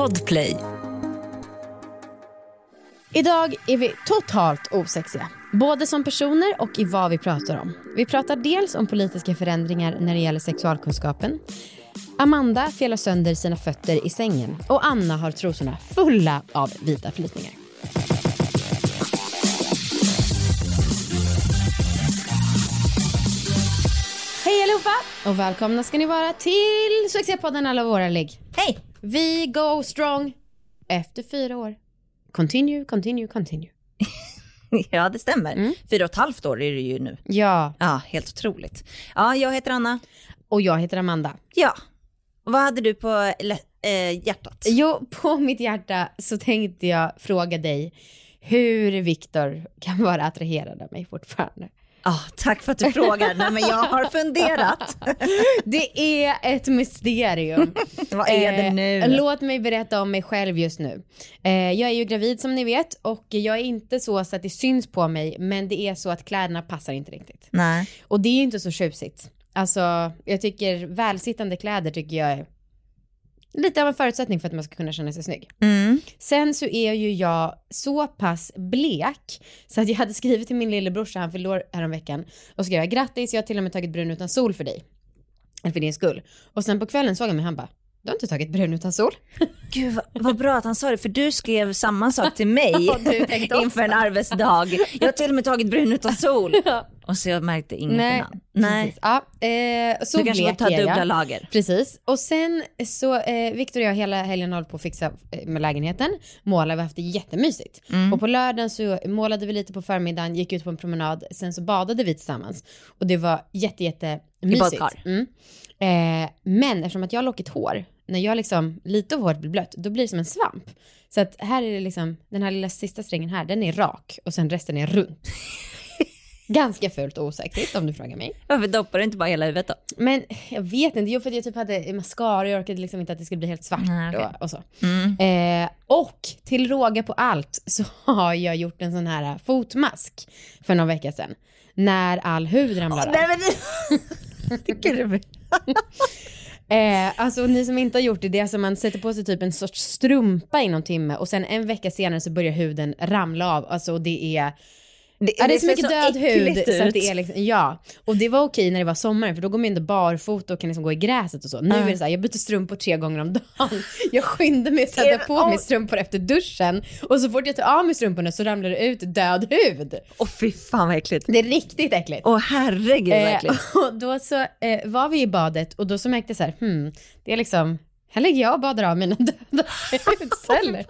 Podplay. Idag är vi totalt osexiga. Både som personer och i vad vi pratar om. Vi pratar dels om politiska förändringar när det gäller sexualkunskapen. Amanda felar sönder sina fötter i sängen och Anna har trosorna fulla av vita flytningar. Hej allihopa och välkomna ska ni vara till Succépodden Alla våra ligg. Hej! Vi go strong efter fyra år. Continue, continue, continue. Ja, det stämmer. Fyra och ett halvt år är det ju nu. Ja, Ja, helt otroligt. Ja, jag heter Anna. och jag heter Amanda. Ja. Vad hade du på eh, hjärtat? Jo, på mitt hjärta så tänkte jag fråga dig hur Viktor kan vara attraherad av mig fortfarande. Ja, tack för att du frågar. Nej, men jag har funderat. Det är ett mysterium. vad är det Eh, nu? Låt mig berätta om mig själv just nu. Eh, jag är ju gravid som ni vet och jag är inte så, så att det syns på mig men det är så att kläderna passar inte riktigt. Nej. Och det är inte så tjusigt. Alltså jag tycker välsittande kläder tycker jag är lite av en förutsättning för att man ska kunna känna sig snygg. Mm. Sen så är ju jag så pass blek så att jag hade skrivit till min lillebrorsa, han fyllde år häromveckan och skrev grattis, jag har till och med tagit brun utan sol för dig. Eller för din skull. Och sen på kvällen såg han mig han bara, du har inte tagit brun utan sol? Gud, vad, vad bra att han sa det, för du skrev samma sak till mig Ja, inför en arbetsdag. Jag har till och med tagit brun utan sol. Och så jag märkte skillnad. Nej. Precis. Ja, eh, så Du kanske får ta dubbla jag. lager. Precis. Och sen så, eh, Viktor och jag hela helgen hållit på att fixa eh, med lägenheten. Målar, vi har haft det jättemysigt. Mm. Och på lördagen så målade vi lite på förmiddagen, gick ut på en promenad, sen så badade vi tillsammans. Och det var jätte, jätte mysigt. badkar. Mm. Eh, men eftersom att jag har lockigt hår, när jag liksom, lite av håret blir blött, då blir det som en svamp. Så att här är det liksom, den här lilla sista strängen här, den är rak och sen resten är runt. Ganska fult och osexigt om du frågar mig. Varför doppar du inte bara hela huvudet då? Men jag vet inte, jo för att jag typ hade mascara och jag orkade liksom inte att det skulle bli helt svart Nej, okej. och, och så. Eh, och till råga på allt så har jag gjort en sån här fotmask för någon vecka sedan. När all hud ramlar av. Nej, men... Tycker du? Eh, alltså ni som inte har gjort det, det är alltså man sätter på sig typ en sorts strumpa i någon timme och sen en vecka senare så börjar huden ramla av. Alltså det är Det, Ja, det är så mycket död hud så att det är liksom, ja. Och det var okej när det var sommar för då går man ändå barfota och kan liksom gå i gräset och så. Nu är det så här, jag byter strumpor tre gånger om dagen. Jag skyndar mig att sätta på mig åh. strumpor efter duschen och så fort jag tar av mig strumporna så ramlar det ut död hud. Åh fy fan vad äckligt. Det är riktigt äckligt. Åh herregud vad Eh, äckligt. och då så eh, var vi i badet och då så märkte jag så här, hmm, det är liksom, här ligger jag och badar av mina döda hudceller.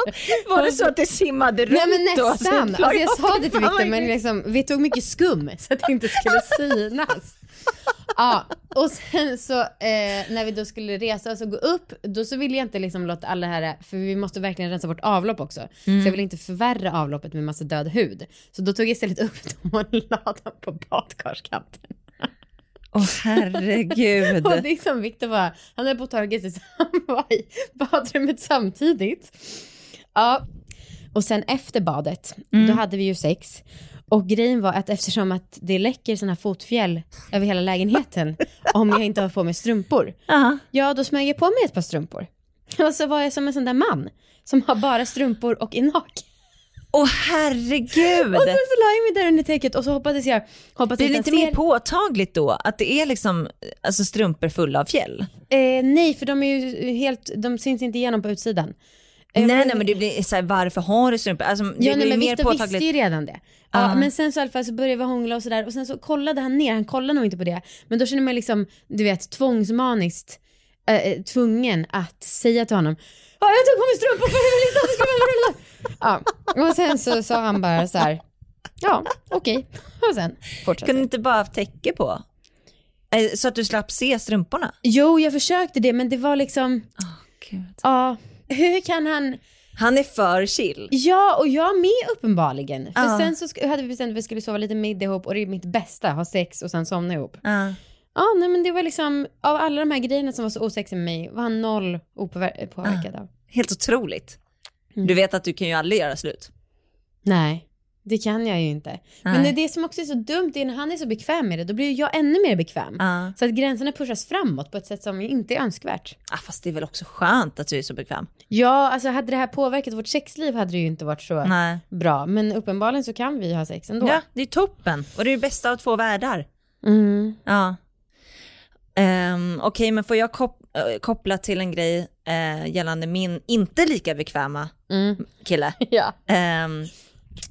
Var det så att det simmade runt Nej men då? nästan. Så Alltså, jag sa det till Victor men liksom, vi tog mycket skum så att det inte skulle synas. Ja, och sen så eh, när vi då skulle resa oss och gå upp, då så ville jag inte liksom låta alla här, för vi måste verkligen rensa bort avlopp också. Så jag ville inte förvärra avloppet med massa död hud. Så då tog jag istället upp dem och la dem på badkarskanten. Åh herregud. Och det är som Victor var, han höll på att torka sig så han var i badrummet samtidigt. Ja, och sen efter badet, då hade vi ju sex. Och grejen var att eftersom att det läcker såna här fotfjäll över hela lägenheten om jag inte har på mig strumpor, Ja. ja då smög jag på mig ett par strumpor. Och så var jag som en sån där man som har bara strumpor och är naken. Åh herregud. Och sen så la jag mig där under täcket och så hoppades jag, inte det han inte mer påtagligt då att det är liksom alltså strumpor fulla av fjäll? Eh, nej, för de är ju helt, de syns inte igenom på utsidan. Eh, nej nej men det blir så här, varför har du strumpor? Alltså, det Ja, nej, men mer Victor påtagligt. visste ju redan det. Ja, men sen så i alla fall så började vi hångla och sådär och sen så kollade han ner, han kollade nog inte på det, men då känner man liksom, du vet, tvångsmaniskt eh, tvungen att säga till honom Ja, jag tog på mig strumpor för jag vill inte att det ska vara Ja, och sen så sa han bara så här. ja, okej. Och sen fortsatte. Kunde inte bara haft täcke på? Eh, Så att du slapp se strumporna? Jo, jag försökte det, men det var liksom, Gud. ja, hur kan han, Han är för chill. Ja, och jag med uppenbarligen. För Ja. sen så hade vi bestämt att vi skulle sova lite middag ihop och det är mitt bästa, ha sex och sen somna ihop. Ja. Ja, nej men det var liksom, av alla de här grejerna som var så osexiga med mig, var han noll opåver- påverkad av. Helt otroligt. Mm. Du vet att du kan ju aldrig göra slut. Nej. Det kan jag ju inte. Nej. Men det, är det som också är så dumt är när han är så bekväm med det, då blir jag ännu mer bekväm. Ja. Så att gränserna pushas framåt på ett sätt som inte är önskvärt. Ah, fast det är väl också skönt att du är så bekväm? Ja, alltså hade det här påverkat vårt sexliv hade det ju inte varit så Nej. bra. Men uppenbarligen så kan vi ha sex ändå. Ja, det är toppen. Och det är det bästa av två världar. Mm. Ja. Um, Okej, okay, men får jag kop äh, koppla till en grej äh, gällande min inte lika bekväma mm. kille? ja. Um,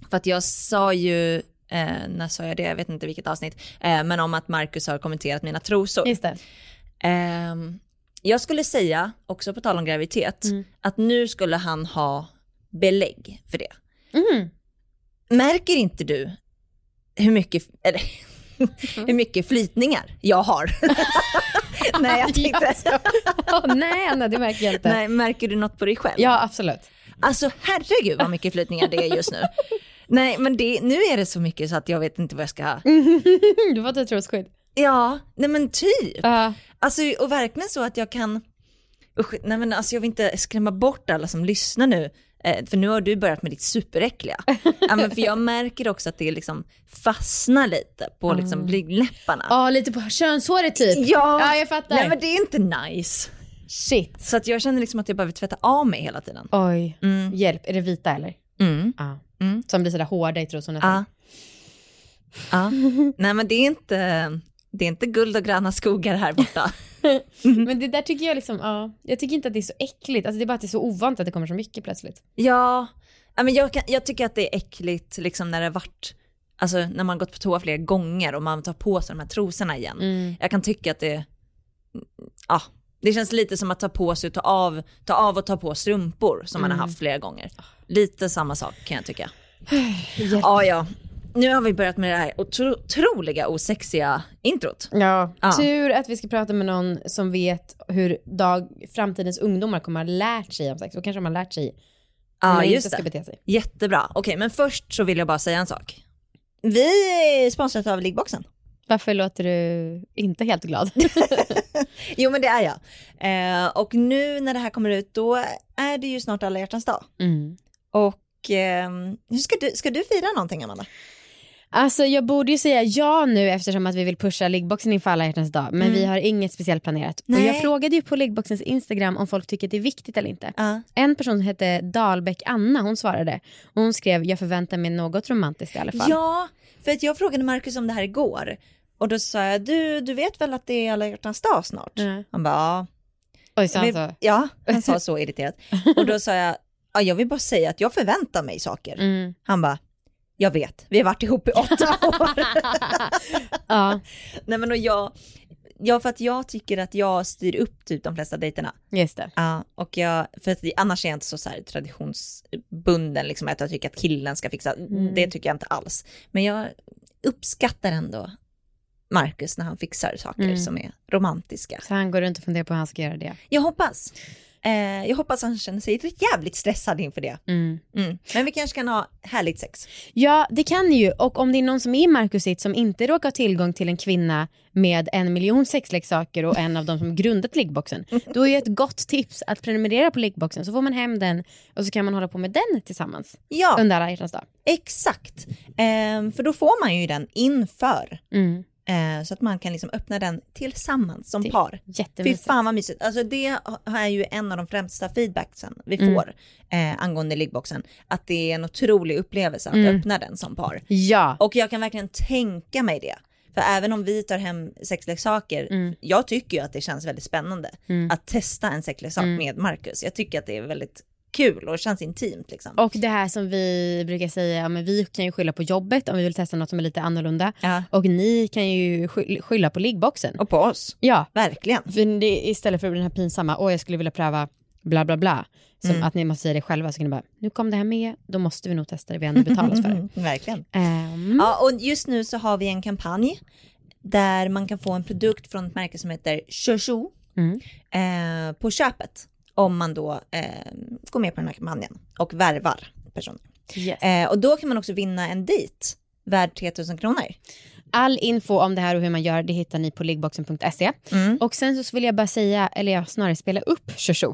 för att jag sa ju, eh, när sa jag det, jag vet inte vilket avsnitt, eh, men om att Marcus har kommenterat mina trosor. Just. Eh, jag skulle säga, också på tal om graviditet, mm. att nu skulle han ha belägg för det. Mm. Märker inte du hur mycket, eller, hur mycket flytningar jag har? nej, jag tänkte... oh, nej, Anna, det märker jag inte. Nej, märker du något på dig själv? Ja, absolut. Alltså herregud vad mycket flytningar det är just nu. Nej men det, nu är det så mycket så att jag vet inte vad jag ska... du får ta trosskydd. Ja, nej men typ. Uh. Alltså och verkligen så att jag kan, usch, nej men alltså jag vill inte skrämma bort alla som lyssnar nu. Eh, för nu har du börjat med ditt superäckliga. ja, men för jag märker också att det liksom fastnar lite på liksom blygdläpparna. Ja, lite på könshåret typ. Ja, ja jag fattar. Nej men det är inte nice. Shit. Så att jag känner liksom att jag behöver tvätta av mig hela tiden. Oj, Mm. hjälp. Är det vita eller? Mm. Ja. Mm. Som blir sådär hårda i trosorna. Ja. ja. Nej men det är inte, det är inte guld och gröna skogar här borta. Men det där tycker jag liksom, ja, jag tycker inte att det är så äckligt. Alltså det är bara att det är så ovant att det kommer så mycket plötsligt. Ja, men jag, kan, jag tycker att det är äckligt liksom när det varit, alltså när man gått på toa flera gånger och man tar på sig de här trosorna igen. Mm. Jag kan tycka att det, ja, det känns lite som att ta på sig, ta av, ta av och ta på strumpor som man har haft flera gånger. Lite samma sak kan jag tycka. Ja, ja. Nu har vi börjat med det här otro, otroliga osexiga introt. Ja. Ja. tur att vi ska prata med någon som vet hur dag, framtidens ungdomar kommer att ha lärt sig om sex. Och kanske de har lärt sig hur man inte just ska det. bete sig. Jättebra. Okej, men först så vill jag bara säga en sak. Vi är sponsrade av Liggboxen. Varför låter du inte helt glad? Jo men det är jag. Eh, och nu när det här kommer ut då är det ju snart alla hjärtans dag. mm. Och eh, hur ska, du, ska du fira någonting Amanda? Alltså jag borde ju säga ja nu eftersom att vi vill pusha liggboxen inför alla hjärtans dag. Men Mm. vi har inget speciellt planerat. Nej. Och jag frågade ju på liggboxens Instagram om folk tycker att det är viktigt eller inte. Ja. En person hette Dalbäck Anna, hon svarade. Och hon skrev jag förväntar mig något romantiskt i alla fall. Ja, för att jag frågade Marcus om det här igår. Och då sa jag, du, du vet väl att det är alla hjärtans dag snart? Ja. Han bara, ja. Oj, så han sa. Ja, han sa så irriterat. Och då sa jag, ja, jag vill bara säga att jag förväntar mig saker. Mm. Han bara, jag vet, vi har varit ihop i åtta år. Ja, Nej men och jag, ja för att jag tycker att jag styr upp typ de flesta dejterna. just det. Ja, och jag, för att annars är jag inte så, så här traditionsbunden, liksom att jag tycker att killen ska fixa, Mm. det tycker jag inte alls. Men jag uppskattar ändå Marcus när han fixar saker Mm. som är romantiska. Så han går runt och funderar på hur han ska göra det. Jag hoppas. Eh, jag hoppas han känner sig jävligt stressad inför det. Mm. Mm. Men vi kanske kan ha härligt sex. Ja, det kan ni ju. Och om det är någon som är i Marcus sitt som inte råkar ha tillgång till en kvinna med en miljon sexleksaker och en av dem som grundat liggboxen, då är ju ett gott tips att prenumerera på liggboxen så får man hem den och så kan man hålla på med den tillsammans Ja, under alla hjärtans dag. exakt. Eh, för då får man ju den inför. Mm. Eh, så att man kan liksom öppna den tillsammans som par. Fy fan vad mysigt. Alltså det är ju en av de främsta feedbacksen vi Mm. får eh, angående liggboxen. Att det är en otrolig upplevelse att Mm. öppna den som par. Ja. Och jag kan verkligen tänka mig det. För även om vi tar hem sexleksaker, Mm. jag tycker ju att det känns väldigt spännande Mm. att testa en sexleksak Mm. med Marcus. Jag tycker att det är väldigt kul och känns intimt liksom. Och det här som vi brukar säga, men vi kan ju skylla på jobbet om vi vill testa något som är lite annorlunda. Ja. Och ni kan ju sky- skylla på liggboxen. Och på oss, Ja, verkligen. för det, istället för den här pinsamma, åh jag skulle vilja pröva bla bla bla. Som Mm. att ni måste säga det själva så kan ni bara, nu kom det här med, då måste vi nog testa det vi ändå betalat för. verkligen. Ehm, Ja, och just nu så har vi en kampanj där man kan få en produkt från ett märke som heter Shoshu Mm. eh, på köpet om man då eh, går med på den här kampanjen och värvar personer. yes. Eh, och då kan man också vinna en dejt värd 3000 kronor. All info om det här och hur man gör det hittar ni på liggboxen.se. Mm. Och sen så vill jag bara säga, eller jag snarare spela upp Shoshu.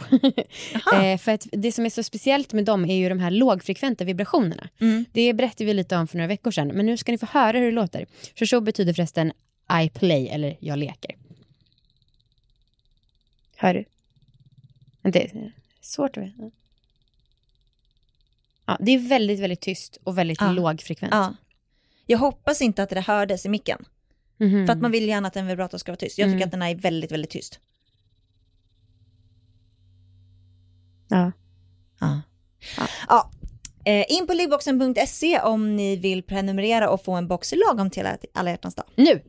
eh, för att det som är så speciellt med dem är ju de här lågfrekventa vibrationerna. Mm. Det berättade vi lite om för några veckor sedan, men nu ska ni få höra hur det låter. Shoshu betyder förresten I play, eller jag leker. Hör du? Det är svårt att veta. Ja, det är väldigt, väldigt tyst och väldigt ja. lågfrekvent. Ja. Jag hoppas inte att det hördes i micken. Mm -hmm. För att man vill gärna att en vibrator ska vara tyst. Jag tycker mm. att den är väldigt, väldigt tyst. Ja. Ja. ja. ja. Eh, in på liggboxen.se om ni vill prenumerera och få en box lagom till alla hjärtans dag. Nu!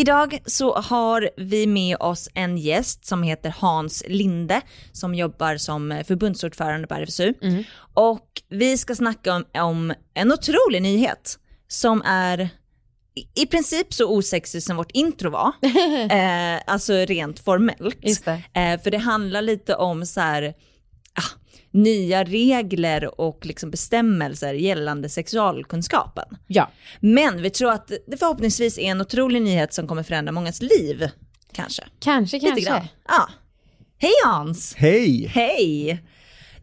Idag så har vi med oss en gäst som heter Hans Linde som jobbar som förbundsordförande på RFSU. Mm. Och vi ska snacka om, om en otrolig nyhet som är i princip så osexig som vårt intro var, eh, alltså rent formellt. Det. Eh, för det handlar lite om så här, nya regler och liksom bestämmelser gällande sexualkunskapen. Ja. Men vi tror att det förhoppningsvis är en otrolig nyhet som kommer förändra mångas liv. Kanske. Kanske, Lite kanske. Grann. Ja. Hej Hans! Hej! Hej!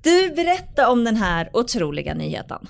Du, berätta om den här otroliga nyheten.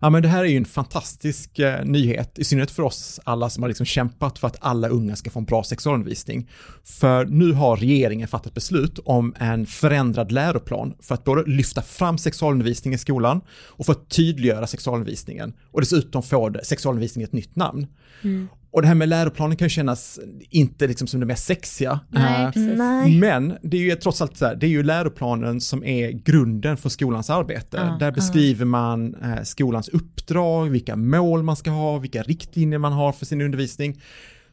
Ja, men det här är ju en fantastisk eh, nyhet, i synnerhet för oss alla som har liksom kämpat för att alla unga ska få en bra sexualundervisning. För nu har regeringen fattat beslut om en förändrad läroplan för att både lyfta fram sexualundervisning i skolan och för att tydliggöra sexualundervisningen och dessutom få sexualundervisning ett nytt namn. Mm. Och det här med läroplanen kan ju kännas inte liksom som det mest sexiga. Nej, uh, men det är ju trots allt så här, det är ju läroplanen som är grunden för skolans arbete. Uh, Där beskriver uh. man uh, skolans uppdrag, vilka mål man ska ha, vilka riktlinjer man har för sin undervisning.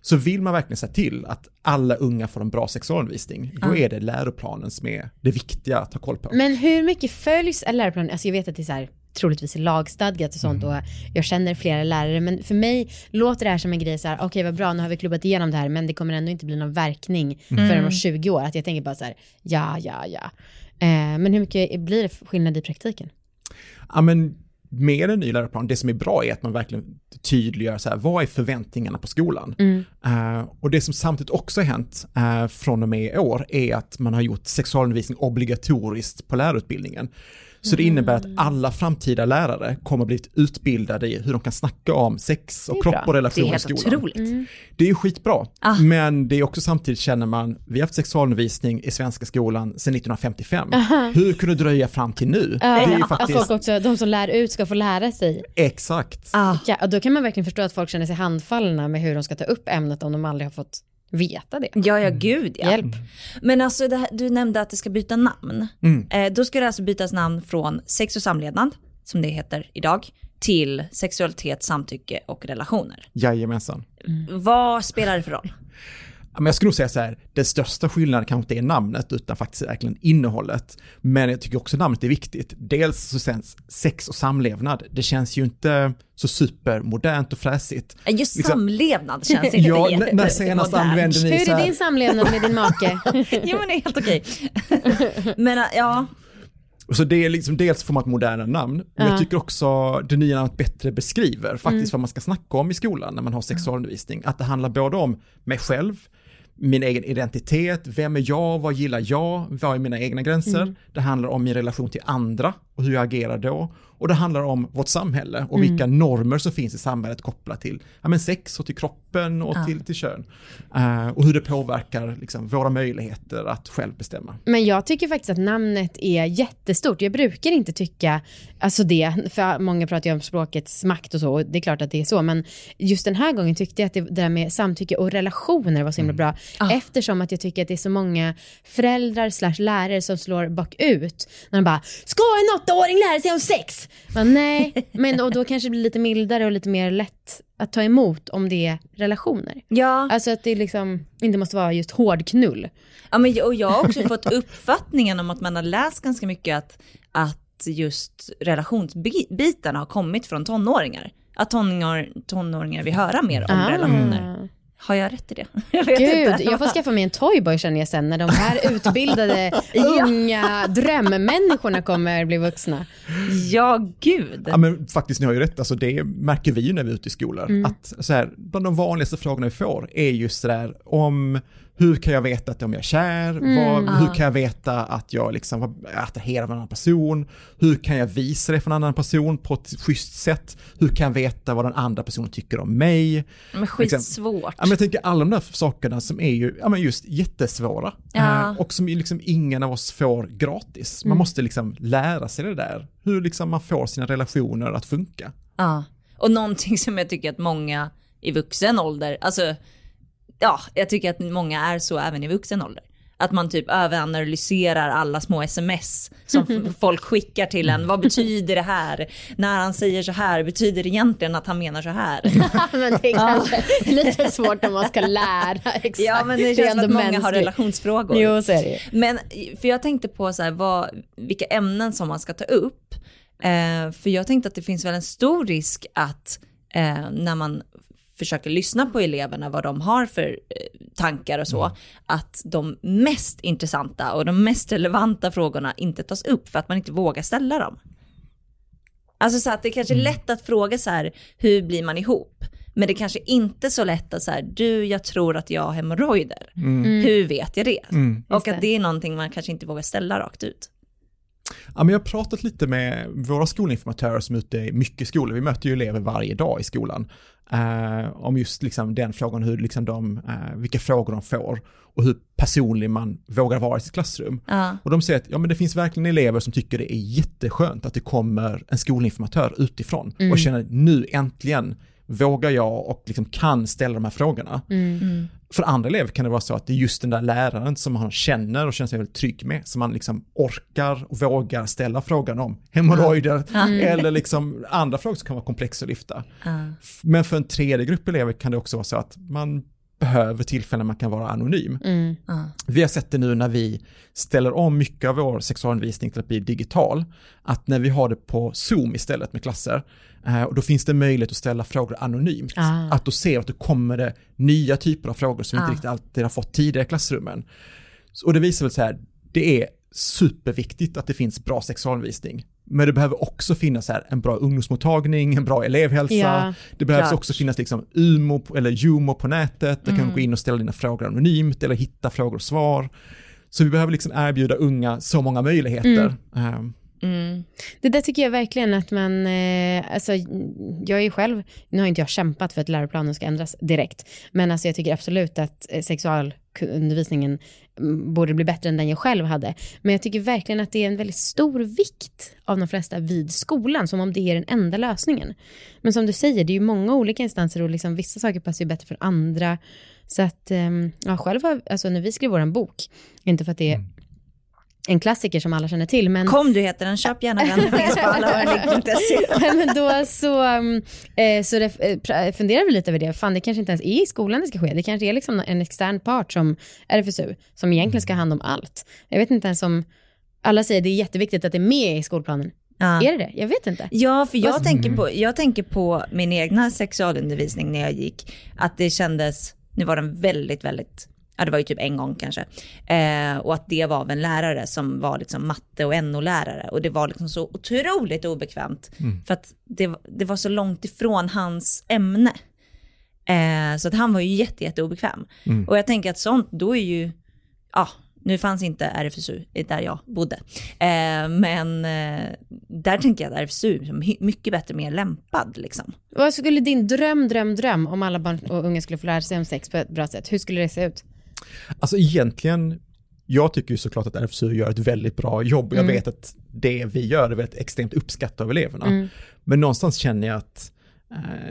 Så vill man verkligen se till att alla unga får en bra sexualundervisning, då är det läroplanen som är det viktiga att ha koll på. Men hur mycket följs läroplanen? Alltså jag vet att det är så här troligtvis är lagstadgat och sånt mm. och jag känner flera lärare men för mig låter det här som en grej så här okej okay, vad bra nu har vi klubbat igenom det här men det kommer ändå inte bli någon verkning mm. förrän om 20 år att jag tänker bara så här ja ja ja eh, men hur mycket blir det skillnad i praktiken? Ja men med en ny läroplan, det som är bra är att man verkligen tydliggör så här, vad är förväntningarna på skolan? Mm. Uh, och det som samtidigt också har hänt uh, från och med i år är att man har gjort sexualundervisning obligatoriskt på lärarutbildningen. Så det innebär att alla framtida lärare kommer att bli utbildade i hur de kan snacka om sex och kropp och relationer i skolan. Det är helt otroligt. Mm. Det är ju skitbra, ah. men det är också samtidigt känner man, vi har haft sexualundervisning i svenska skolan sedan 1955. Aha. Hur kunde det dröja fram till nu? Uh, det är ju faktiskt... Folk också, de som lär ut ska få lära sig. Exakt. Ah. Ja, och då kan man verkligen förstå att folk känner sig handfallna med hur de ska ta upp ämnet om de aldrig har fått veta det. Ja, ja gud ja. Hjälp. Men alltså här, du nämnde att det ska byta namn. Mm. Eh, då ska det alltså bytas namn från sex och samlevnad, som det heter idag, till sexualitet, samtycke och relationer. Jajamensan. Mm. Vad spelar det för roll? Men jag skulle nog säga så här, den största skillnaden kanske inte är namnet utan faktiskt verkligen innehållet. Men jag tycker också namnet är viktigt. Dels så känns sex och samlevnad, det känns ju inte så supermodernt och fräsigt. Just liksom, samlevnad känns inte ja, när senast använde ni Hur är din samlevnad med din make? jo men det är helt okej. men ja, så det är liksom, dels får man ett modernare namn, men uh. jag tycker också det nya namnet bättre beskriver faktiskt mm. vad man ska snacka om i skolan när man har sexualundervisning. Att det handlar både om mig själv, min egen identitet, vem är jag, vad gillar jag, vad är mina egna gränser? Mm. Det handlar om min relation till andra och hur jag agerar då. Och det handlar om vårt samhälle och mm. vilka normer som finns i samhället kopplat till ja, men sex och till kroppen och ja. till, till kön. Uh, och hur det påverkar liksom, våra möjligheter att själv bestämma. Men jag tycker faktiskt att namnet är jättestort. Jag brukar inte tycka alltså det, för många pratar ju om språkets makt och så, och det är klart att det är så, men just den här gången tyckte jag att det, det där med samtycke och relationer var så himla mm. bra, ah. eftersom att jag tycker att det är så många föräldrar slash lärare som slår bakut när de bara “Ska en åttaåring lära sig om sex?” Men nej, men då, då kanske det blir lite mildare och lite mer lätt att ta emot om det är relationer. Ja. Alltså att det liksom inte måste vara just hård knull. Ja, men, och jag har också fått uppfattningen om att man har läst ganska mycket att, att just relationsbitarna har kommit från tonåringar. Att tonåringar, tonåringar vill höra mer om ah. relationer. Har jag rätt i det? Jag vet Gud, inte. jag får skaffa mig en Toyboy känner jag sen när de här utbildade unga drömmänniskorna kommer bli vuxna. Ja, gud. Ja, men faktiskt, ni har ju rätt. Alltså, det märker vi ju när vi är ute i skolor. Mm. Att så här, bland de vanligaste frågorna vi får är just det där om hur kan jag veta att om jag är kär? Mm, Vad, ah. Hur kan jag veta att jag liksom attraherar en annan person? Hur kan jag visa det för en annan person på ett schysst sätt? Hur kan jag veta vad den andra personen tycker om mig? Men skitsvårt. Liksom, ja, men jag tänker alla de där sakerna som är ju ja, men just jättesvåra. Ja. Eh, och som liksom ingen av oss får gratis. Man mm. måste liksom lära sig det där. Hur liksom man får sina relationer att funka. Ja, och någonting som jag tycker att många i vuxen ålder, alltså ja, jag tycker att många är så även i vuxen ålder. Att man typ överanalyserar alla små sms som folk skickar till en. Vad betyder det här? När han säger så här, betyder det egentligen att han menar så här? men det är kanske lite svårt om man ska lära exakt. Ja men det känns som att många har relationsfrågor. Jo så är det Men för jag tänkte på så här, vad, vilka ämnen som man ska ta upp. Eh, för jag tänkte att det finns väl en stor risk att eh, när man försöker lyssna på eleverna, vad de har för eh, tankar och så, mm. att de mest intressanta och de mest relevanta frågorna inte tas upp för att man inte vågar ställa dem. Alltså så att det kanske är mm. lätt att fråga så här, hur blir man ihop? Men det kanske inte är så lätt att så här, du jag tror att jag har hemorrojder. Mm. mm. Hur vet jag det? Mm. Och att det är någonting man kanske inte vågar ställa rakt ut. Ja, men jag har pratat lite med våra skolinformatörer som är ute i mycket skolor. Vi möter ju elever varje dag i skolan. Uh, om just liksom den frågan, hur liksom de, uh, vilka frågor de får och hur personlig man vågar vara i sitt klassrum. Uh. Och de säger att ja, men det finns verkligen elever som tycker det är jätteskönt att det kommer en skolinformatör utifrån mm. och känner nu äntligen vågar jag och liksom kan ställa de här frågorna. Mm. mm. För andra elever kan det vara så att det är just den där läraren som man känner och känner sig väldigt trygg med, som man liksom orkar och vågar ställa frågan om hemorrojder mm. eller liksom andra frågor som kan vara komplexa att lyfta. Mm. Men för en tredje grupp elever kan det också vara så att man behöver tillfällen man kan vara anonym. Mm. Vi har sett det nu när vi ställer om mycket av vår sexualundervisning till att bli digital, att när vi har det på Zoom istället med klasser, Eh, och då finns det möjlighet att ställa frågor anonymt. Ah. Att då se att det kommer det nya typer av frågor som ah. inte riktigt alltid har fått tidigare i klassrummen. Och det visar väl så här, det är superviktigt att det finns bra sexualundervisning. Men det behöver också finnas här en bra ungdomsmottagning, en bra elevhälsa. Ja, det behövs klart. också finnas liksom UMO eller Jumo på nätet, där mm. kan du gå in och ställa dina frågor anonymt eller hitta frågor och svar. Så vi behöver liksom erbjuda unga så många möjligheter. Mm. Um, Mm. Det där tycker jag verkligen att man, eh, alltså jag är själv, nu har inte jag kämpat för att läroplanen ska ändras direkt, men alltså jag tycker absolut att eh, sexualundervisningen borde bli bättre än den jag själv hade. Men jag tycker verkligen att det är en väldigt stor vikt av de flesta vid skolan, som om det är den enda lösningen. Men som du säger, det är ju många olika instanser och liksom vissa saker passar ju bättre för andra. Så att, ehm, ja, själv har, alltså när vi skrev vår bok, inte för att det är mm en klassiker som alla känner till. Men... Kom du heter den, köp gärna den, finns på allahörlig.se. men då så, mm, eh, så det, eh, funderar vi lite över det, fan det kanske inte ens är i skolan det ska ske, det kanske är liksom en extern part som RFSU, som egentligen ska ha hand om allt. Jag vet inte ens om, alla säger det är jätteviktigt att det är med i skolplanen. Ja. Är det det? Jag vet inte. Ja, för jag, tänker på, jag tänker på min egna sexualundervisning när jag gick, att det kändes, nu var den väldigt, väldigt ja det var ju typ en gång kanske. Eh, och att det var av en lärare som var liksom matte och NO-lärare. Och det var liksom så otroligt obekvämt. Mm. För att det, det var så långt ifrån hans ämne. Eh, så att han var ju jätte, jätte obekväm. Mm. Och jag tänker att sånt, då är ju, ja, nu fanns inte RFSU där jag bodde. Eh, men eh, där tänker jag att RFSU är mycket bättre, mer lämpad. Liksom. Vad skulle din dröm, dröm, dröm om alla barn och unga skulle få lära sig om sex på ett bra sätt? Hur skulle det se ut? Alltså egentligen, jag tycker ju såklart att RFSU gör ett väldigt bra jobb. Jag mm. vet att det vi gör är väldigt extremt uppskattat av eleverna. Mm. Men någonstans känner jag att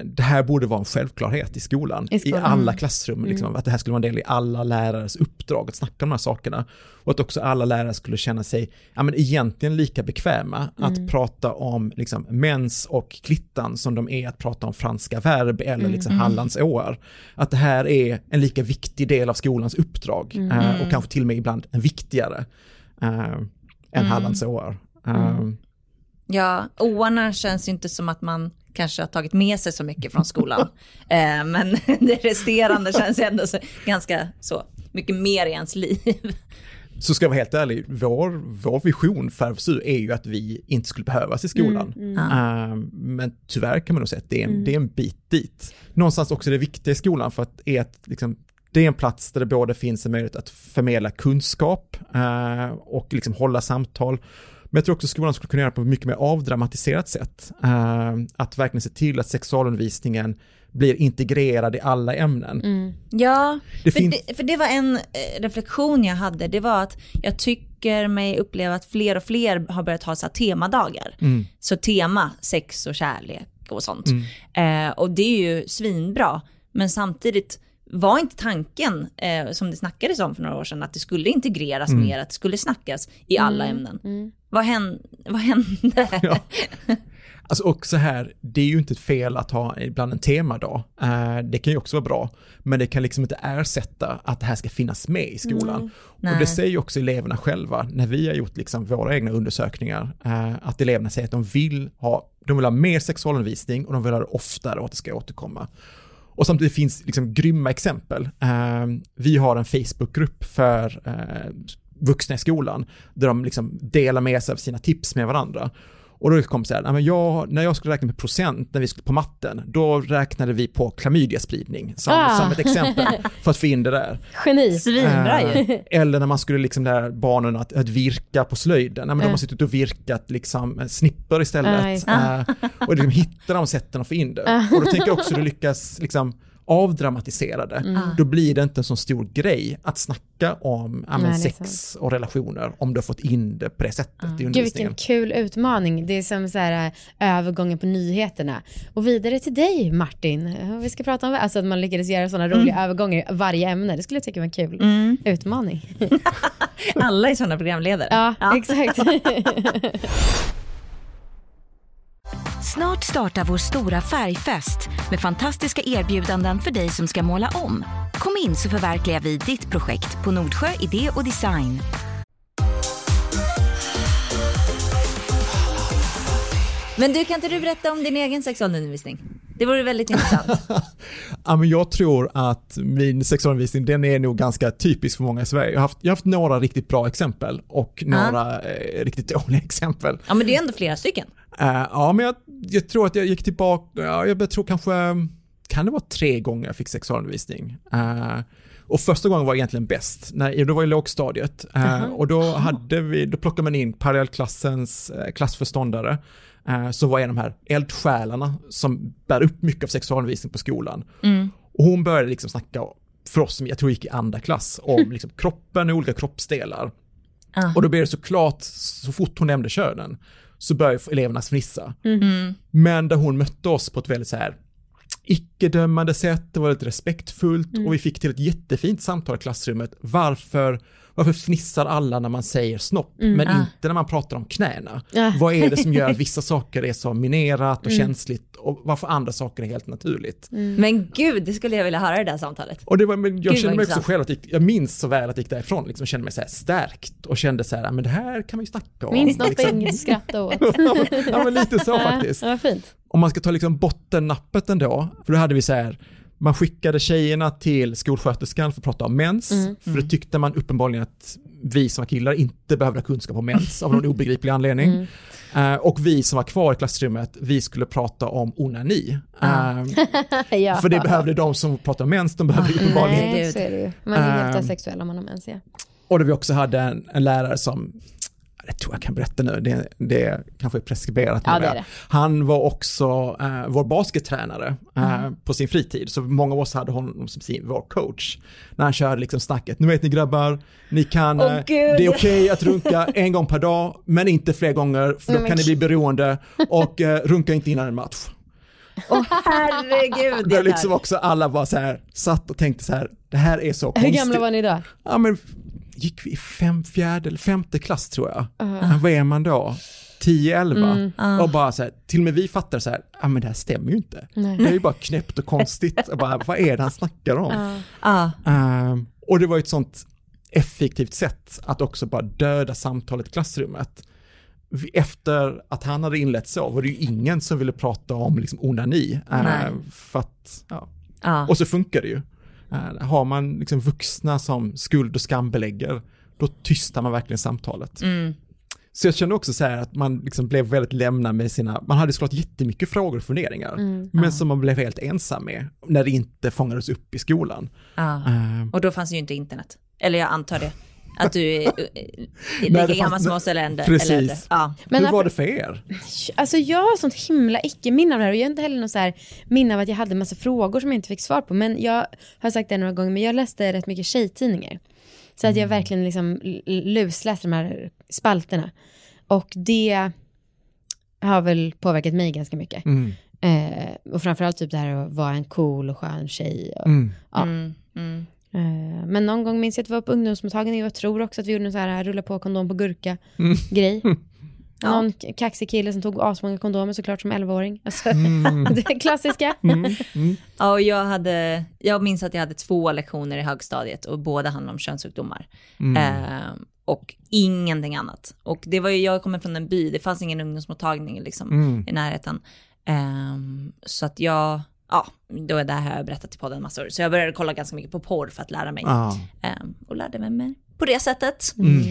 det här borde vara en självklarhet i skolan, i, skolan. i alla klassrum, liksom, mm. att det här skulle vara en del i alla lärares uppdrag att snacka om de här sakerna. Och att också alla lärare skulle känna sig, ja men egentligen lika bekväma mm. att prata om liksom mens och klittan som de är att prata om franska verb eller mm. liksom Hallands åar. Att det här är en lika viktig del av skolans uppdrag mm. uh, och kanske till och med ibland en viktigare uh, än mm. Hallands åar. Uh, Ja, åarna känns ju inte som att man kanske har tagit med sig så mycket från skolan. eh, men det resterande känns ändå så, ganska så mycket mer i ens liv. Så ska jag vara helt ärlig, vår, vår vision för RFSU är ju att vi inte skulle behövas i skolan. Mm, mm. Uh, men tyvärr kan man nog säga att det är, en, mm. det är en bit dit. Någonstans också det viktiga i skolan för att är att liksom, det är en plats där det både finns en möjlighet att förmedla kunskap uh, och liksom hålla samtal. Men jag tror också att skolan skulle kunna göra på ett mycket mer avdramatiserat sätt. Uh, att verkligen se till att sexualundervisningen blir integrerad i alla ämnen. Mm. Ja, det för, det, för det var en eh, reflektion jag hade, det var att jag tycker mig uppleva att fler och fler har börjat ha så här temadagar. Mm. Så tema sex och kärlek och sånt. Mm. Eh, och det är ju svinbra, men samtidigt var inte tanken, eh, som det snackades om för några år sedan, att det skulle integreras mm. mer, att det skulle snackas i alla mm. ämnen. Mm. Vad, hände? Vad hände? Ja. Alltså också här, det är ju inte ett fel att ha ibland en temadag. Uh, det kan ju också vara bra, men det kan liksom inte ersätta att det här ska finnas med i skolan. Mm. Och det säger ju också eleverna själva, när vi har gjort liksom våra egna undersökningar, uh, att eleverna säger att de vill ha, de vill ha mer sexualundervisning och de vill ha det oftare och att det ska återkomma. Och samtidigt finns liksom grymma exempel. Eh, vi har en Facebookgrupp för eh, vuxna i skolan, där de liksom delar med sig av sina tips med varandra. Och då kom så här, jag, när jag skulle räkna med procent när vi skulle på matten, då räknade vi på klamydiaspridning som, ah. som ett exempel för att få in det där. Geni. Svinbra ju. Eh, eller när man skulle liksom lära barnen att, att virka på slöjden, ja, men de har suttit och virkat liksom snipper istället. Uh, och liksom hitta de sätten att få in det. Och då tänker jag också att du lyckas liksom avdramatiserade, mm. då blir det inte en så stor grej att snacka om Nej, sex och relationer om du har fått in det på det sättet mm. i undervisningen. Gud vilken kul utmaning, det är som så här, äh, övergången på nyheterna. Och vidare till dig Martin, vi ska prata om alltså att man lyckades göra sådana roliga mm. övergångar i varje ämne, det skulle jag tycka var en kul mm. utmaning. Alla är sådana programledare. Ja, ja. exakt. Snart startar vår stora färgfest med fantastiska erbjudanden för dig som ska måla om. Kom in så förverkligar vi ditt projekt på Nordsjö Idé och Design. Men du, kan inte du berätta om din egen sexualundervisning? Det vore väldigt intressant. ja, men jag tror att min sexualundervisning den är nog ganska typisk för många i Sverige. Jag har haft, jag har haft några riktigt bra exempel och några eh, riktigt dåliga exempel. Ja men det är ändå flera stycken. Uh, ja men jag, jag, tror att jag gick tillbaka, ja, jag tror kanske, kan det vara tre gånger jag fick sexualundervisning? Uh, och första gången var egentligen bäst, när, då var i lågstadiet. Uh, uh -huh. Och då, hade vi, då plockade man in parallellklassens klassförståndare eh, som var en av de här eldsjälarna som bär upp mycket av sexualundervisning på skolan. Mm. Och hon började liksom snacka för oss som jag tror gick i andra klass om liksom kroppen och olika kroppsdelar. Uh. Och då blev det såklart, så fort hon nämnde könen, så började eleverna fnissa. Mm. Men där hon mötte oss på ett väldigt så här icke-dömande sätt, det var lite respektfullt mm. och vi fick till ett jättefint samtal i klassrummet. Varför varför fnissar alla när man säger snopp, mm, men ah. inte när man pratar om knäna? Ah. Vad är det som gör att vissa saker är så minerat och mm. känsligt och varför andra saker är helt naturligt? Mm. Men gud, det skulle jag vilja höra i det här samtalet. Och det var, men jag gud, kände mig också själv att jag, jag minns så väl att jag gick därifrån liksom, kände mig så här stärkt och kände så här, men det här kan man ju snacka om. Min snopp liksom. är inget att skratta åt. ja, men lite så faktiskt. Ja, fint. Om man ska ta liksom bottennappet ändå, för då hade vi så här, man skickade tjejerna till skolsköterskan för att prata om mens, mm, för mm. det tyckte man uppenbarligen att vi som var killar inte behövde ha kunskap om mens av någon obegriplig anledning. Mm. Uh, och vi som var kvar i klassrummet, vi skulle prata om onani. Uh, ja. För det behövde de som pratar om mens, de behövde uppenbarligen inte. Nej, är det ju. Man är helt uh, asexuell om man har mens, ja. Och då vi också hade en, en lärare som det tror jag kan berätta nu, det, det kanske är preskriberat. Ja, det är det. Han var också uh, vår baskettränare uh, mm. på sin fritid, så många av oss hade honom som sin, vår coach. När han körde liksom snacket, nu vet ni grabbar, ni kan, oh, det är okej okay att runka en gång per dag, men inte fler gånger, för då kan ni bli beroende och uh, runka inte innan en match. Åh oh, herregud. Där liksom också alla bara så här, satt och tänkte så här, det här är så konstigt. Hur gamla var ni då? Ja men gick vi i fem, fjärde eller femte klass tror jag. Uh. Vad är man då? 10-11 mm, uh. och bara så här, till och med vi fattar så här, ja ah, men det här stämmer ju inte. Nej. Det är ju bara knäppt och konstigt. och bara, vad är det han snackar om? Uh. Uh, och det var ett sånt effektivt sätt att också bara döda samtalet i klassrummet. efter att han hade inlett så var det ju ingen som ville prata om liksom onani. Eh, för att, ja. Ja. Och så funkar det ju. Har man liksom vuxna som skuld och skambelägger, då tystar man verkligen samtalet. Mm. Så jag känner också så här att man liksom blev väldigt lämnad med sina, man hade såklart jättemycket frågor och funderingar, men som man blev helt ensam med när det inte fångades upp i skolan. Ja. Eh, Och då fanns ju inte internet. Eller jag antar det. Att du är, lika gammal som oss eller äldre. Precis. Eller. Ja. Men Hur var det för er? Alltså jag har sånt himla icke-minne av det här och jag har inte heller något så här minne av att jag hade en massa frågor som jag inte fick svar på. Men jag har sagt det några gånger, men jag läste rätt mycket tjejtidningar. Så att jag verkligen liksom lusläste de här spalterna. Och det har väl påverkat mig ganska mycket. Mm. Eh, och framförallt typ det här att vara en cool och skön tjej. Och, Mm. Ja. Mm, mm. Men någon gång minns jag att vi var på ungdomsmottagning och jag tror också att vi gjorde en så här rulla på kondom på gurka Mm. grej. Ja. Någon kaxig kille som tog asmånga kondomer såklart som 11-åring. Alltså, Mm. det klassiska. Ja, och jag, hade, jag minns att jag hade två lektioner i högstadiet och båda handlade om könssjukdomar. Eh, och ingenting annat. Och det var ju, jag kommer från en by, det fanns ingen ungdomsmottagning liksom, Mm. i närheten. Ehm, så att jag, ja, då är det här har jag berättat i podden massor. Så jag började kolla ganska mycket på porr för att lära mig. Ja. Ehm, och lärde mig mig på det sättet. Mm.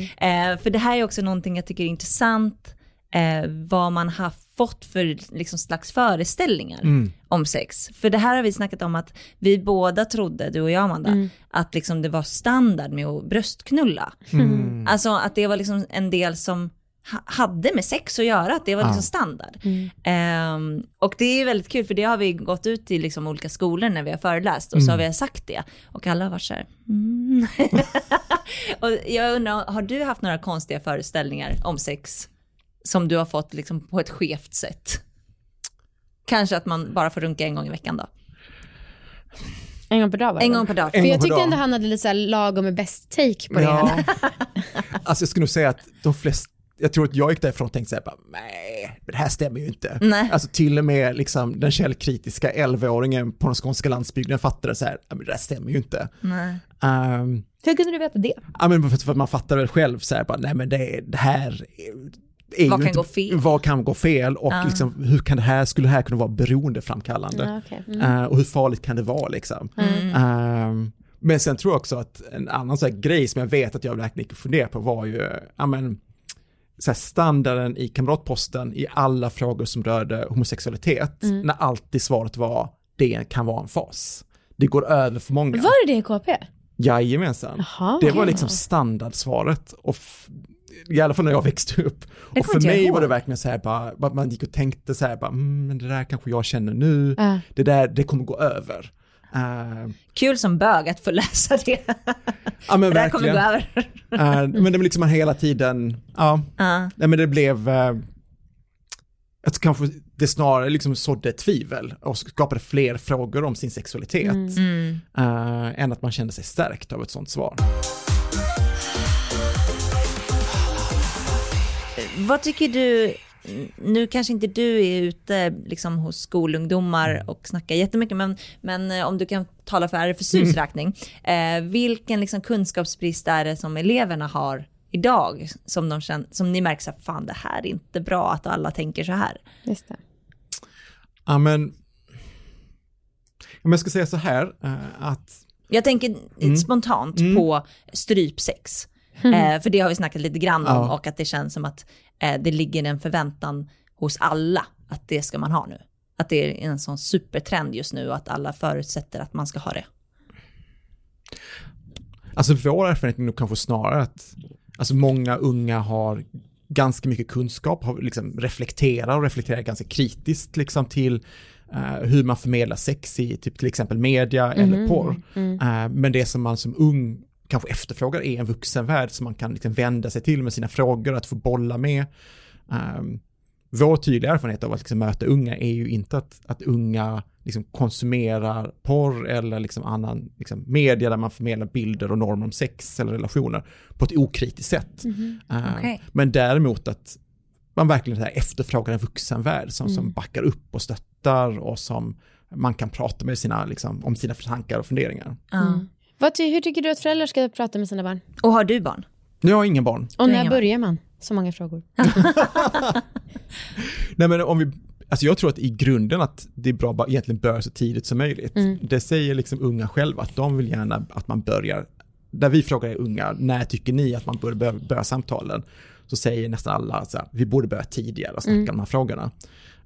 Eh, för det här är också någonting jag tycker är intressant, eh, vad man har fått för liksom, slags föreställningar Mm. om sex. För det här har vi snackat om att vi båda trodde, du och jag Amanda, Mm. att liksom det var standard med att bröstknulla. Mm. Alltså att det var liksom en del som hade med sex att göra, att det var liksom Ja. standard. Mm. Ehm, och det är väldigt kul för det har vi gått ut i liksom olika skolor när vi har föreläst och så har vi sagt det. Och alla har varit så här, mm. och jag undrar, har du haft några konstiga föreställningar om sex som du har fått liksom på ett skevt sätt? Kanske att man bara får runka en gång i veckan då? En gång per dag var det En gång per dag. För jag tyckte ändå han hade lite så här lagom med bäst take på det Ja. hela. Alltså jag skulle nog säga att de flesta, jag tror att jag gick därifrån och tänkte så här, bara, nej, men det här stämmer ju inte. Nej. Alltså till och med liksom den källkritiska 11-åringen på den skånska landsbygden fattade så här, "Ja, men det här stämmer ju inte. Nej. Um, Hur kunde du veta det? ja men för, för att man fattar väl själv så här, bara, nej men det, det här är, Vad kan inte, gå fel? Vad kan gå fel och Ja. liksom, hur kan det här, skulle det här kunna vara beroendeframkallande? Ja, okej. mm. Eh, och hur farligt kan det vara liksom? Ehm, men sen tror jag också att en annan så här grej som jag vet att jag verkligen gick och funderade på var ju, ja men, så här standarden i kamratposten i alla frågor som rörde homosexualitet, när alltid svaret var, det kan vara en fas. Det går över för många. Var det det i KP? Jajamensan. Jaha. Det var liksom standardsvaret. Och I alla fall när jag växte upp. Och för mig var det verkligen så här bara, man gick och tänkte så här bara, mm, men det där kanske jag känner nu, Ja. det där, det kommer gå över. Uh, Kul som bög att få läsa det. ja men Det där kommer gå över. Eh, men det var liksom hela tiden, ja, Ja. nej men det blev, uh, jag tror kanske det snarare liksom sådde tvivel och skapade fler frågor om sin sexualitet. Mm. eh, än att man kände sig stärkt av ett sånt svar. Vad tycker du, nu kanske inte du är ute liksom hos skolungdomar och snackar jättemycket, men, men eh, om du kan tala för RFSUs räkning, eh, vilken liksom kunskapsbrist är det som eleverna har idag som, de känner, som ni märker så här, fan det här är inte bra att alla tänker så här. Just det. Ja men, om jag ska säga så här, eh, att Jag tänker spontant på strypsex. Eh, för det har vi snackat lite grann om Ja. och att det känns som att eh, det ligger en förväntan hos alla att det ska man ha nu. Att det är en sån supertrend just nu och att alla förutsätter att man ska ha det. Alltså vår erfarenhet är nog kanske snarare att alltså många unga har ganska mycket kunskap, har liksom reflekterar och reflekterar ganska kritiskt liksom till eh, hur man förmedlar sex i typ till exempel media eller porr. Eh, men det som man som ung kanske efterfrågar är en vuxenvärld som man kan liksom vända sig till med sina frågor, att få bolla med. Um, vår tydliga erfarenhet av att liksom möta unga är ju inte att, att unga liksom konsumerar porr eller liksom annan liksom media där man förmedlar bilder och normer om sex eller relationer på ett okritiskt sätt. Uh, Okej. Men däremot att man verkligen här efterfrågar en vuxenvärld som, som backar upp och stöttar och som man kan prata med sina, liksom, om sina tankar och funderingar. Ja. Vad ty- hur tycker du att föräldrar ska prata med sina barn? Och har du barn? Jag har ingen barn. Och är när börjar man? Så många frågor. Nej men om vi, alltså jag tror att i grunden att det är bra att egentligen börja så tidigt som möjligt. Mm. Det säger liksom unga själva att de vill gärna att man börjar, där vi frågar unga, när tycker ni att man borde börja, börja samtalen? Så säger nästan alla att vi borde börja tidigare och snacka mm. om de här frågorna.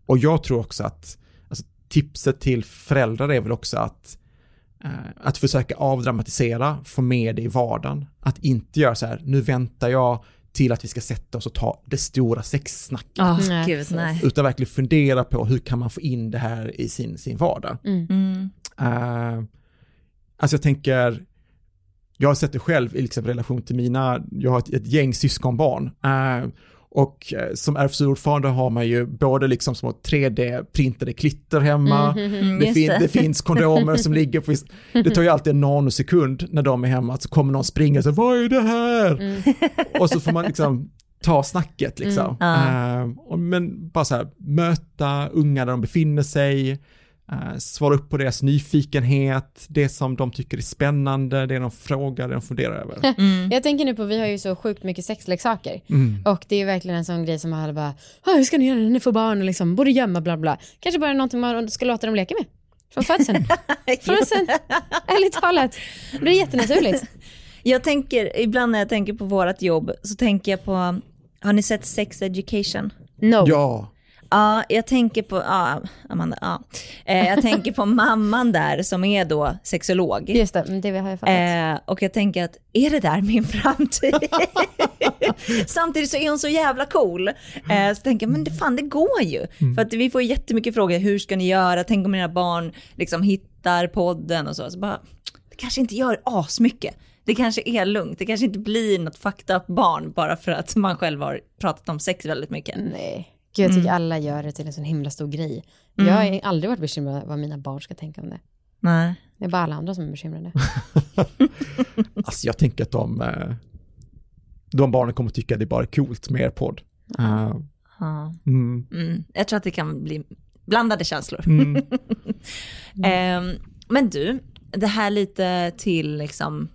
Och jag tror också att alltså, tipset till föräldrar är väl också att att försöka avdramatisera, få med det i vardagen. Att inte göra så här, nu väntar jag till att vi ska sätta oss och ta det stora sexsnacket. Oh, Gud, Utan verkligen fundera på hur kan man få in det här i sin, sin vardag. Mm. Uh, alltså jag tänker, jag har sett det själv i liksom relation till mina, jag har ett, ett gäng syskonbarn. Uh, och eh, som RFSU-ordförande har man ju både liksom små 3D-printade klitter hemma, mm, mm, det, fin det. det, finns kondomer som ligger på, det tar ju alltid en nanosekund när de är hemma, så kommer någon springa och säger vad är det här? Mm. Och så får man liksom ta snacket liksom. Mm. Uh, men bara så här, möta unga där de befinner sig, Uh, svara upp på deras nyfikenhet, det som de tycker är spännande, det de frågar, det de funderar över. Mm. Jag tänker nu på, vi har ju så sjukt mycket sexleksaker mm. och det är verkligen en sån grej som alla bara, ah, hur ska ni göra när ni får barn och liksom, borde gömma bla bla. Kanske bara någonting man ska låta dem leka med. Från födseln. Från sen, ärligt talat. Det är jättenaturligt. Jag tänker, ibland när jag tänker på vårt jobb så tänker jag på, har ni sett Sex Education? No. Ja. Ja, jag tänker på, ja, Amanda, ja. Eh, jag tänker på mamman där som är då sexolog. Just det, det har jag fattat. Eh, och jag tänker att, är det där min framtid? Samtidigt så är hon så jävla cool. Eh, så tänker jag, men det, fan det går ju. Mm. För att vi får jättemycket frågor, hur ska ni göra? Tänk om era barn liksom hittar podden och så. så bara, det kanske inte gör asmycket. Det kanske är lugnt, det kanske inte blir något fucked up barn bara för att man själv har pratat om sex väldigt mycket. Nej. Gud, jag tycker mm. alla gör det till en sån himla stor grej. Mm. Jag har aldrig varit bekymrad vad mina barn ska tänka om det. Nej. Det är bara alla andra som är bekymrade. alltså jag tänker att de, eh, de barnen kommer tycka att det bara är coolt med er podd. Uh, mm. Mm. Jag tror att det kan bli blandade känslor. um, men du, det här lite till liksom,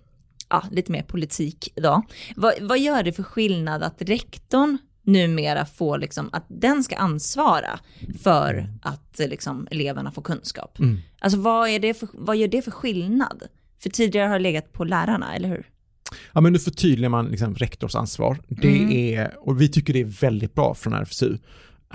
ja, lite mer politik idag. Vad, vad gör det för skillnad att rektorn numera får liksom, att den ska ansvara för att liksom, eleverna får kunskap. Mm. Alltså vad, är det för, vad gör det för skillnad? För tidigare har det legat på lärarna, eller hur? Ja, men nu förtydligar man liksom rektors ansvar. Det mm. är, och vi tycker det är väldigt bra från RFSU.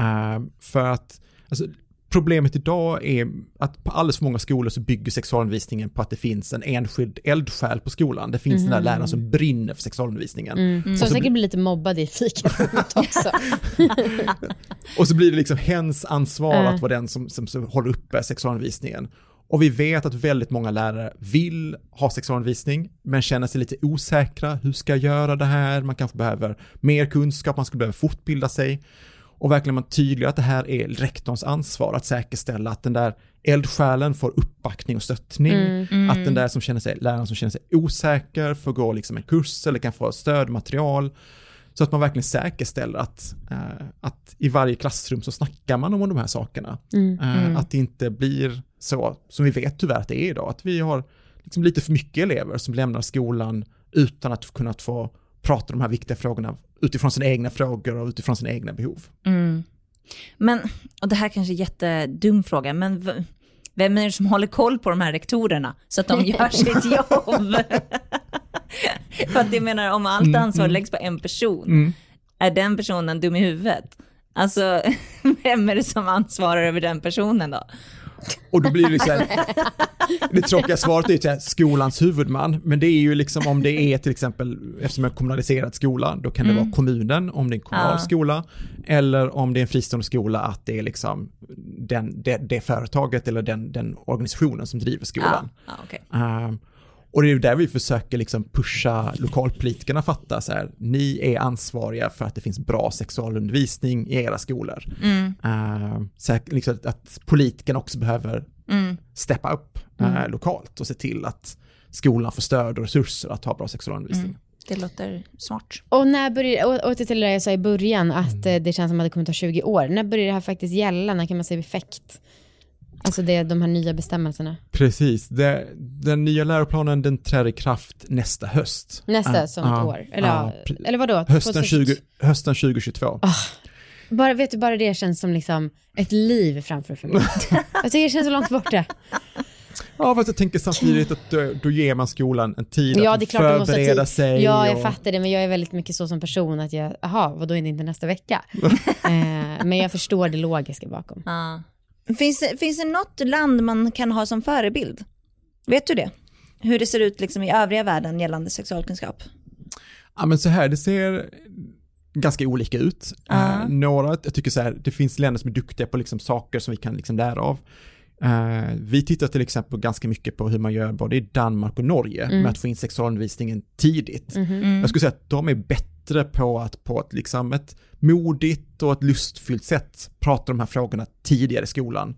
Uh, eh, för att alltså, Problemet idag är att på alldeles för många skolor så bygger sexualundervisningen på att det finns en enskild eldsjäl på skolan. Det finns mm. den där mhm. läraren som brinner för sexualundervisningen. Mm. Mm. Som säkert blir lite mobbad i fikarummet också. och så blir det liksom hens ansvar att vara den som, som, som håller uppe sexualundervisningen. Och vi vet att väldigt många lärare vill ha sexualundervisning, men känner sig lite osäkra. Hur ska jag göra det här? Man kanske behöver mer kunskap, man skulle behöva fortbilda sig och verkligen man tydliggör att det här är rektorns ansvar att säkerställa att den där eldsjälen får uppbackning och stöttning, mm, mm. att den där som känner sig, läraren som känner sig osäker får gå liksom en kurs eller kan få stödmaterial. Så att man verkligen säkerställer att, äh, att i varje klassrum så snackar man om de här sakerna. Mm, äh, att det inte blir så, som vi vet tyvärr att det är idag, att vi har liksom lite för mycket elever som lämnar skolan utan att kunna få prata de här viktiga frågorna utifrån sina egna frågor och utifrån sina egna behov. Mm. Men, och det här kanske är en jättedum fråga, men vem är det som håller koll på de här rektorerna så att de gör sitt jobb? För att jag menar, om allt mm, ansvar mm. läggs på en person, mm. är den personen dum i huvudet? Alltså, vem är det som ansvarar över den personen då? Och då blir det liksom, det tråkiga svaret är ju skolans huvudman, men det är ju liksom om det är till exempel, eftersom en kommunaliserad skola, då kan det mm. vara kommunen om det är en kommunal ja. skola, eller om det är en fristående skola, att det är liksom den, det, det företaget eller den, den organisationen som driver skolan. Ja. Ja, okay. uh, ehm, och det är ju där vi försöker liksom pusha lokalpolitikerna fatta så här, ni är ansvariga för att det finns bra sexualundervisning i era skolor. Mm. Uh, så liksom att politikerna också behöver mm. steppa upp uh, mm. lokalt och se till att skolan får stöd och resurser att ha bra sexualundervisning. Mm. Det låter smart. Och när börjar, och, och till det jag sa i början, att mm. det känns som att det kommer ta 20 år. När börjar det här faktiskt gälla? När kan man se effekt? Alltså det är de här nya bestämmelserna. Precis, det, den nya läroplanen den träder i kraft nästa höst. Nästa Ah, som ah, ett år. Eller, ah, eller vadå? Hösten, 2000 20, hösten 2022. Bara, vet du, bara det känns som liksom ett liv framför för mig. jag tycker det känns så långt borta. Ja, fast jag tänker samtidigt att då, då ger man skolan en tid Ja, att det är klart du måste ha förbereda tid. sig. Ja, jag och- fattar det, men jag är väldigt mycket så som person att jag, aha, vadå är det inte nästa vecka? eh, men jag förstår det logiska bakom. Ja. Finns, det- finns det något land man kan ha som förebild? Vet du det? Hur det ser ut liksom i övriga världen gällande sexualkunskap? Ja, men så här, det ser ganska olika ut. Ja. Eh, några, jag tycker så här, det finns länder som är duktiga på liksom saker som vi kan liksom lära av. Eh, vi tittar till exempel ganska mycket på hur man gör både i Danmark och Norge med att få in sexualundervisningen tidigt. Jag skulle säga att de är bättre på att på ett, liksom ett modigt och ett lustfyllt sätt prata de här frågorna tidigare i skolan.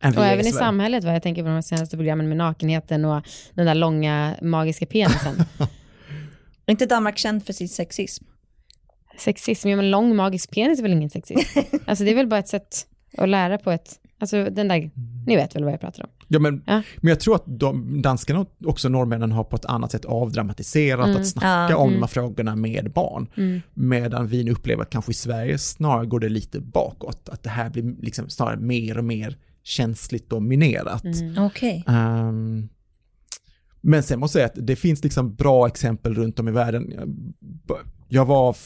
än vi Och även i samhället, vad jag tänker på de senaste programmen med nakenheten och den där långa magiska penisen. Är inte Danmark känd för sin sexism? Sexism, ja men lång magisk penis är väl ingen sexism? Alltså det är väl bara ett sätt att lära på ett, alltså den där, ni vet väl vad jag pratar om? Ja, men, Ja. men jag tror att de, danskarna och också norrmännen har på ett annat sätt avdramatiserat att snacka Ja. om de här frågorna med barn. Medan vi nu upplever att kanske i Sverige snarare går det lite bakåt. Att det här blir liksom snarare mer och mer känsligt dominerat. Okej. Ehm, men sen måste jag säga att det finns liksom bra exempel runt om i världen. Jag, var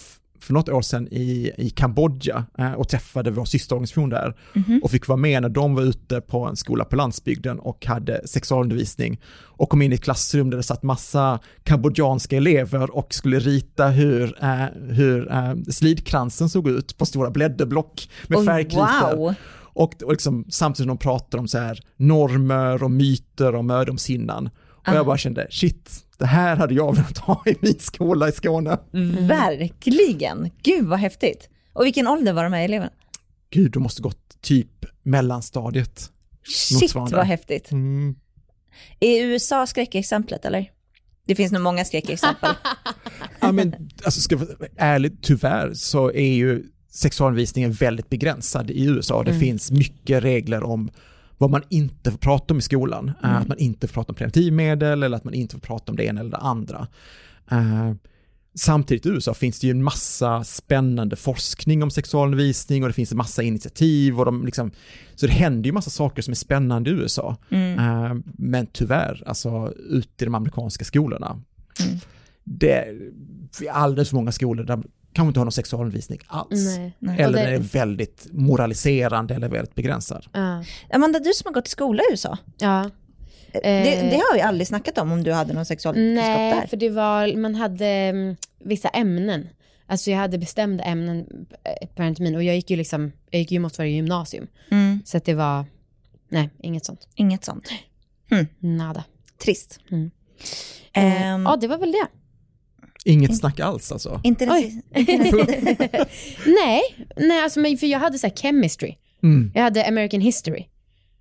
för något år sedan i, i Kambodja eh, och träffade vår systerorganisation där och fick vara med när de var ute på en skola på landsbygden och hade sexualundervisning och kom in i ett klassrum där det satt massa kambodjanska elever och skulle rita hur, eh, hur eh, slidkransen såg ut på stora blädderblock med Oh, färgkritor. wow. Och, och liksom, samtidigt som de pratar om så här normer och myter och mödomshinnan. Och jag bara kände, shit, det här hade jag velat ha i min skola i Skåne. Verkligen. Gud vad häftigt. Och vilken ålder var de här eleverna? Gud, de måste gått typ mellanstadiet. Shit vad häftigt. Mm. Är USA skräckexemplet eller? Det finns nog många skräckexempel. Ja, men alltså ska jag vara ärlig, tyvärr så är ju sexualundervisningen väldigt begränsad i USA. Det finns mycket regler om vad man inte får prata om i skolan. Eh, Att man inte får prata om preventivmedel eller att man inte får prata om det ena eller det andra. Eh, Samtidigt i USA finns det ju en massa spännande forskning om sexualundervisning och det finns en massa initiativ och de liksom, så det händer ju massa saker som är spännande i USA. Eh, Men tyvärr, alltså ute i de amerikanska skolorna, det är alldeles för många skolor där kanske inte har någon sexualundervisning alls. Nej. Och Eller det- den är väldigt moraliserande eller väldigt begränsad. Ja. Amanda, du som har gått i skola i USA. ja. Det, Eh, det har vi aldrig snackat om, om du hade någon sexualkunskap Nej, där. för det var, man hade mm, vissa ämnen. Alltså jag hade bestämda ämnen eh, på en termin och jag gick ju liksom, jag gick ju Montessori gymnasium. Mm, Så att det var, nej, inget sånt. inget sånt. Nada. Trist. Mm. Ehm, Ja, det var väl det. Inget snack alls alltså. inte Nej, nej alltså, men för jag hade så här chemistry. Mm. Jag hade American history.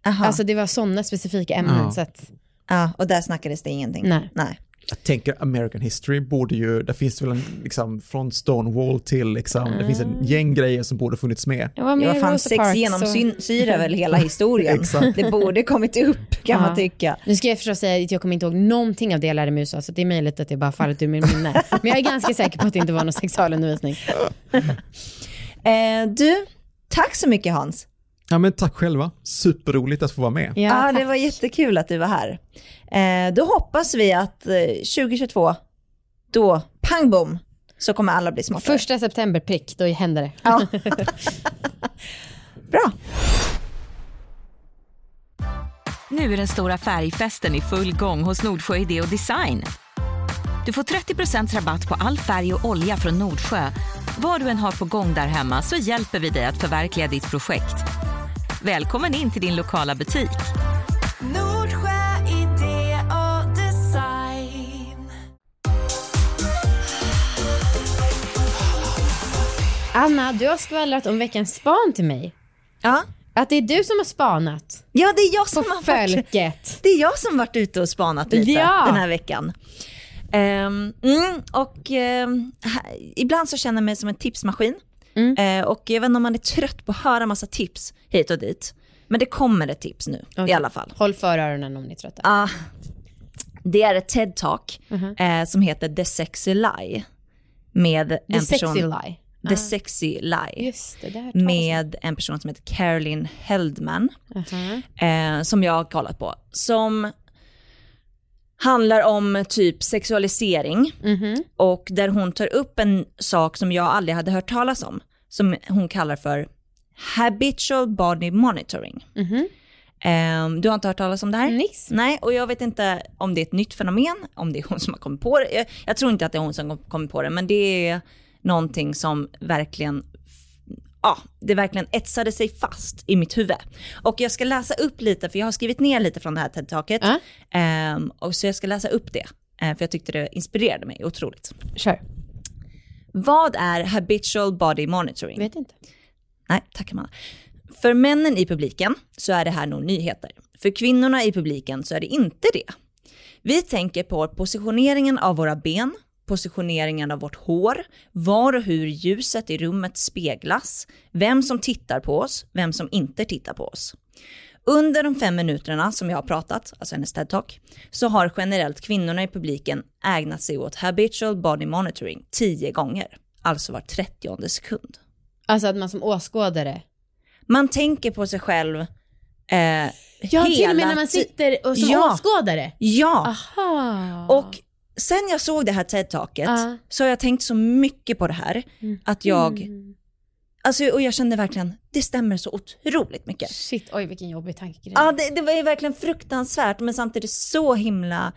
Aha. Alltså det var sådana specifika ämnen. Ja. Så att, ja, och där snackades det ingenting. Nej. Nej. Jag tänker American History borde ju, där finns det väl en, liksom, från Stonewall till liksom, det finns en gäng grejer som borde funnits med. jag var Det med var i fan Rosa sex genomsyrar väl hela historien. Det borde kommit upp kan Ja. man tycka. Nu ska jag förstås säga att jag kommer inte ihåg någonting av det jag lärde mig i USA, så det är möjligt att det bara fallit ur min minne. Men jag är ganska säker på att det inte var någon sexualundervisning. Eh, du, tack så mycket Hans. Ja men tack själva, superroligt att få vara med. Ja, Ja, det var jättekul att du var här. Eh, då hoppas vi att eh, 2022, då, pang bom, så kommer alla bli smartare. Första september prick, då händer det. Ja. Bra. Nu är den stora färgfesten i full gång hos Nordsjö Idé och Design. Du får 30 rabatt på all färg och olja från Nordsjö. Vad du än har på gång där hemma så hjälper vi dig att förverkliga ditt projekt. Välkommen in till din lokala butik. Nordsjö idé och design. Anna, du har skvallrat om veckans span till mig. Ja. Att det är du som har spanat ja, det är jag som har varit, det är jag som varit ute och spanat lite Ja. den här veckan. Ehm, mm, och här- ibland så känner jag mig som en tipsmaskin. Mm. Eh, och jag vet inte om man är trött på att höra massa tips hit och dit. Men det kommer ett tips nu i Okej. alla fall. Håll för öronen om ni är trötta. Ah, det är ett TED-talk Mhm. eh, som heter The Sexy Lie. Med The en sexy person, lie. The Ah. Sexy Lie. Just det, det. Med en person som heter Caroline Heldman. Mhm. eh, som jag har kollat på. Som handlar om typ sexualisering Mhm. och där hon tar upp en sak som jag aldrig hade hört talas om. Som hon kallar för habitual body monitoring. Mhm. Eh, du har inte hört talas om det här? Nix. Nej, och jag vet inte om det är ett nytt fenomen, om det är hon som har kommit på det. Jag, jag tror inte att det är hon som har kommit på det, men det är någonting som verkligen ja, det verkligen etsade sig fast i mitt huvud. Och jag ska läsa upp lite, för jag har skrivit ner lite från det här TED-taket. Ja. Ehm, och så jag ska läsa upp det, eh, för jag tyckte det inspirerade mig otroligt. Kör. Vad är habitual body monitoring? Vet inte. Nej, tack Amanda. För männen i publiken så är det här nog nyheter. För kvinnorna i publiken så är det inte det. Vi tänker på positioneringen av våra ben, positioneringen av vårt hår, var och hur ljuset i rummet speglas, vem som tittar på oss, vem som inte tittar på oss. Under de fem minuterna som jag har pratat, alltså hennes TED-talk, så har generellt kvinnorna i publiken ägnat sig åt habitual body monitoring tio gånger, alltså var 30 sekund. Alltså att man som åskådare. Man tänker på sig själv eh, Ja, hela till och med när man sitter och som Ja. åskådare. Ja, Aha. och sen jag såg det här TED-taket Ja. så har jag tänkt så mycket på det här att jag, Mm. alltså och jag kände verkligen, det stämmer så otroligt mycket. Shit, oj vilken jobbig tankegrej. Ja, det, det var ju verkligen fruktansvärt men samtidigt så himla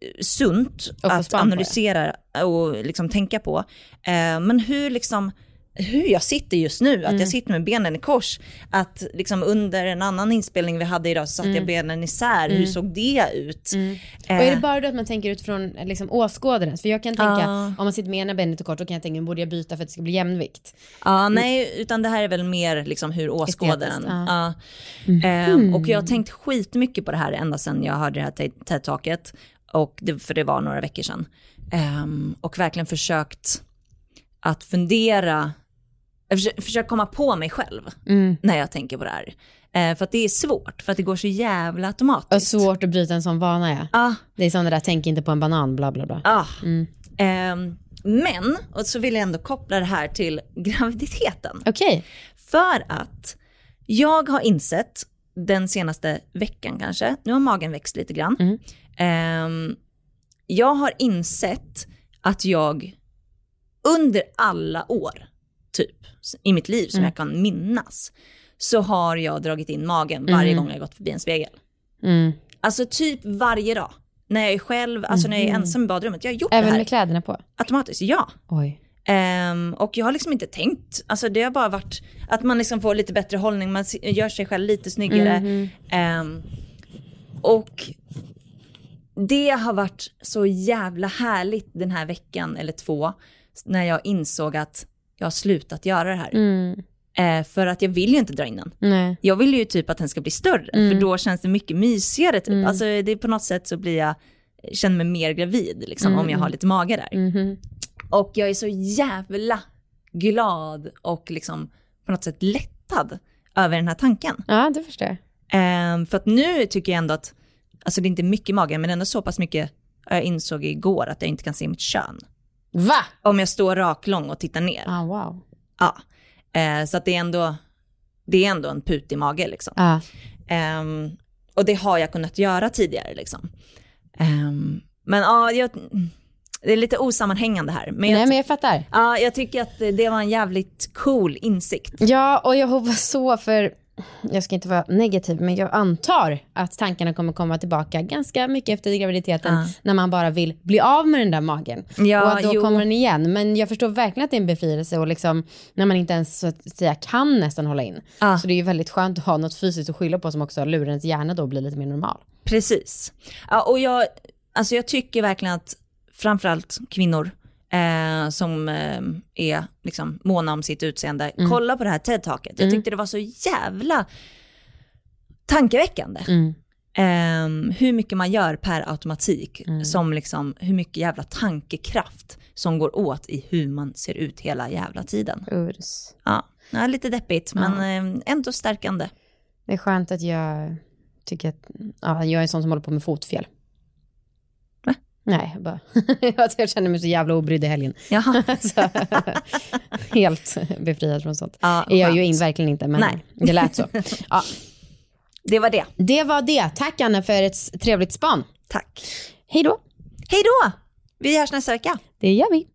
eh, sunt att analysera och liksom tänka på. Eh, men hur liksom, hur jag sitter just nu, att Mm. jag sitter med benen i kors, att liksom under en annan inspelning vi hade idag så satte jag benen isär, hur såg det ut? Mm. Eh, Och är det bara då att man tänker utifrån liksom, åskådarens? För jag kan tänka, Ja. om man sitter med ena benet och kort, då kan jag tänka, borde jag byta för att det ska bli jämvikt? Ja, nej, utan det här är väl mer liksom hur åskådaren... Ja. Ehm, och jag har tänkt skitmycket på det här ända sedan jag hörde det här te- TED-taket, för det var några veckor sedan. Ehm, och verkligen försökt att fundera, försökt försök komma på mig själv Mm. när jag tänker på det här. Eh, för att det är svårt, för att det går så jävla Och automatiskt. svårt att bryta en sån vana ja. Ja, Det är som det där, tänk inte på en banan, bla bla bla. Ja. Mm. Ehm, men, och så vill jag ändå koppla det här till graviditeten. Okej. För att jag har insett den senaste veckan kanske, nu har magen växt lite grann. Mm. Ehm, jag har insett att jag under alla år, typ, i mitt liv som Mm. jag kan minnas, så har jag dragit in magen varje gång jag gått förbi en spegel. Mm. Alltså typ varje dag. När jag är själv, alltså när jag är ensam i badrummet. Jag har gjort det Även här med kläderna på? automatiskt, ja. Oj. Ehm, och jag har liksom inte tänkt, alltså det har bara varit att man liksom får lite bättre hållning, man gör sig själv lite snyggare. Ehm, och det har varit så jävla härligt den här veckan eller två, när jag insåg att jag har slutat göra det här. Mm. Eh, för att jag vill ju inte dra in den. Nej. Jag vill ju typ att den ska bli större, Mm. för då känns det mycket mysigare typ. Alltså det är på något sätt så blir jag, känner mig mer gravid liksom, om jag har lite mage där. Mhm. Och jag är så jävla glad och liksom på något sätt lättad över den här tanken. Ja, det förstår jag. Ehm, för att nu tycker jag ändå att, alltså det är inte mycket i magen, men ändå så pass mycket, jag insåg igår att jag inte kan se mitt kön. Va? Om jag står raklång och tittar ner. Ah, wow. Ja. Eh, så att det är ändå, det är ändå en putig mage liksom. Ja. Ehm, och det har jag kunnat göra tidigare liksom. Ehm, men ja, jag, det är lite osammanhängande här. Men jag, Nej men jag fattar. ja, jag tycker att det var en jävligt cool insikt. Ja, och jag hoppas så för jag ska inte vara negativ, men jag antar att tankarna kommer komma tillbaka ganska mycket efter graviditeten Ja. när man bara vill bli av med den där magen. Ja, och att då jo. kommer den igen. Men jag förstår verkligen att det är en befrielse och liksom när man inte ens så att säga kan nästan hålla in. Ja. Så det är ju väldigt skönt att ha något fysiskt att skylla på som också lurar ens hjärna då blir lite mer normal. Precis. Ja, och jag, alltså jag tycker verkligen att framförallt kvinnor eh, som eh, är liksom måna om sitt utseende, kolla på det här TED-taket. Jag tyckte det var så jävla tankeväckande. Mm. Eh, hur mycket man gör per automatik, som liksom, hur mycket jävla tankekraft som går åt i hur man ser ut hela jävla tiden. Urs. Ja, ja lite deppigt, men eh, ändå stärkande. Det är skönt att jag tycker att ja, jag är en sån som håller på med fotfel. Nej, jag bara, jag känner mig så jävla obrydd i helgen. Så, helt befriad från sånt. Ja, är jag ju in, verkligen inte, men Nej. det lät så. Ja, Det var det. det var det. Tack Anna för ett trevligt span. Tack. Hej då. Hej då! Vi hörs nästa vecka. Det gör vi.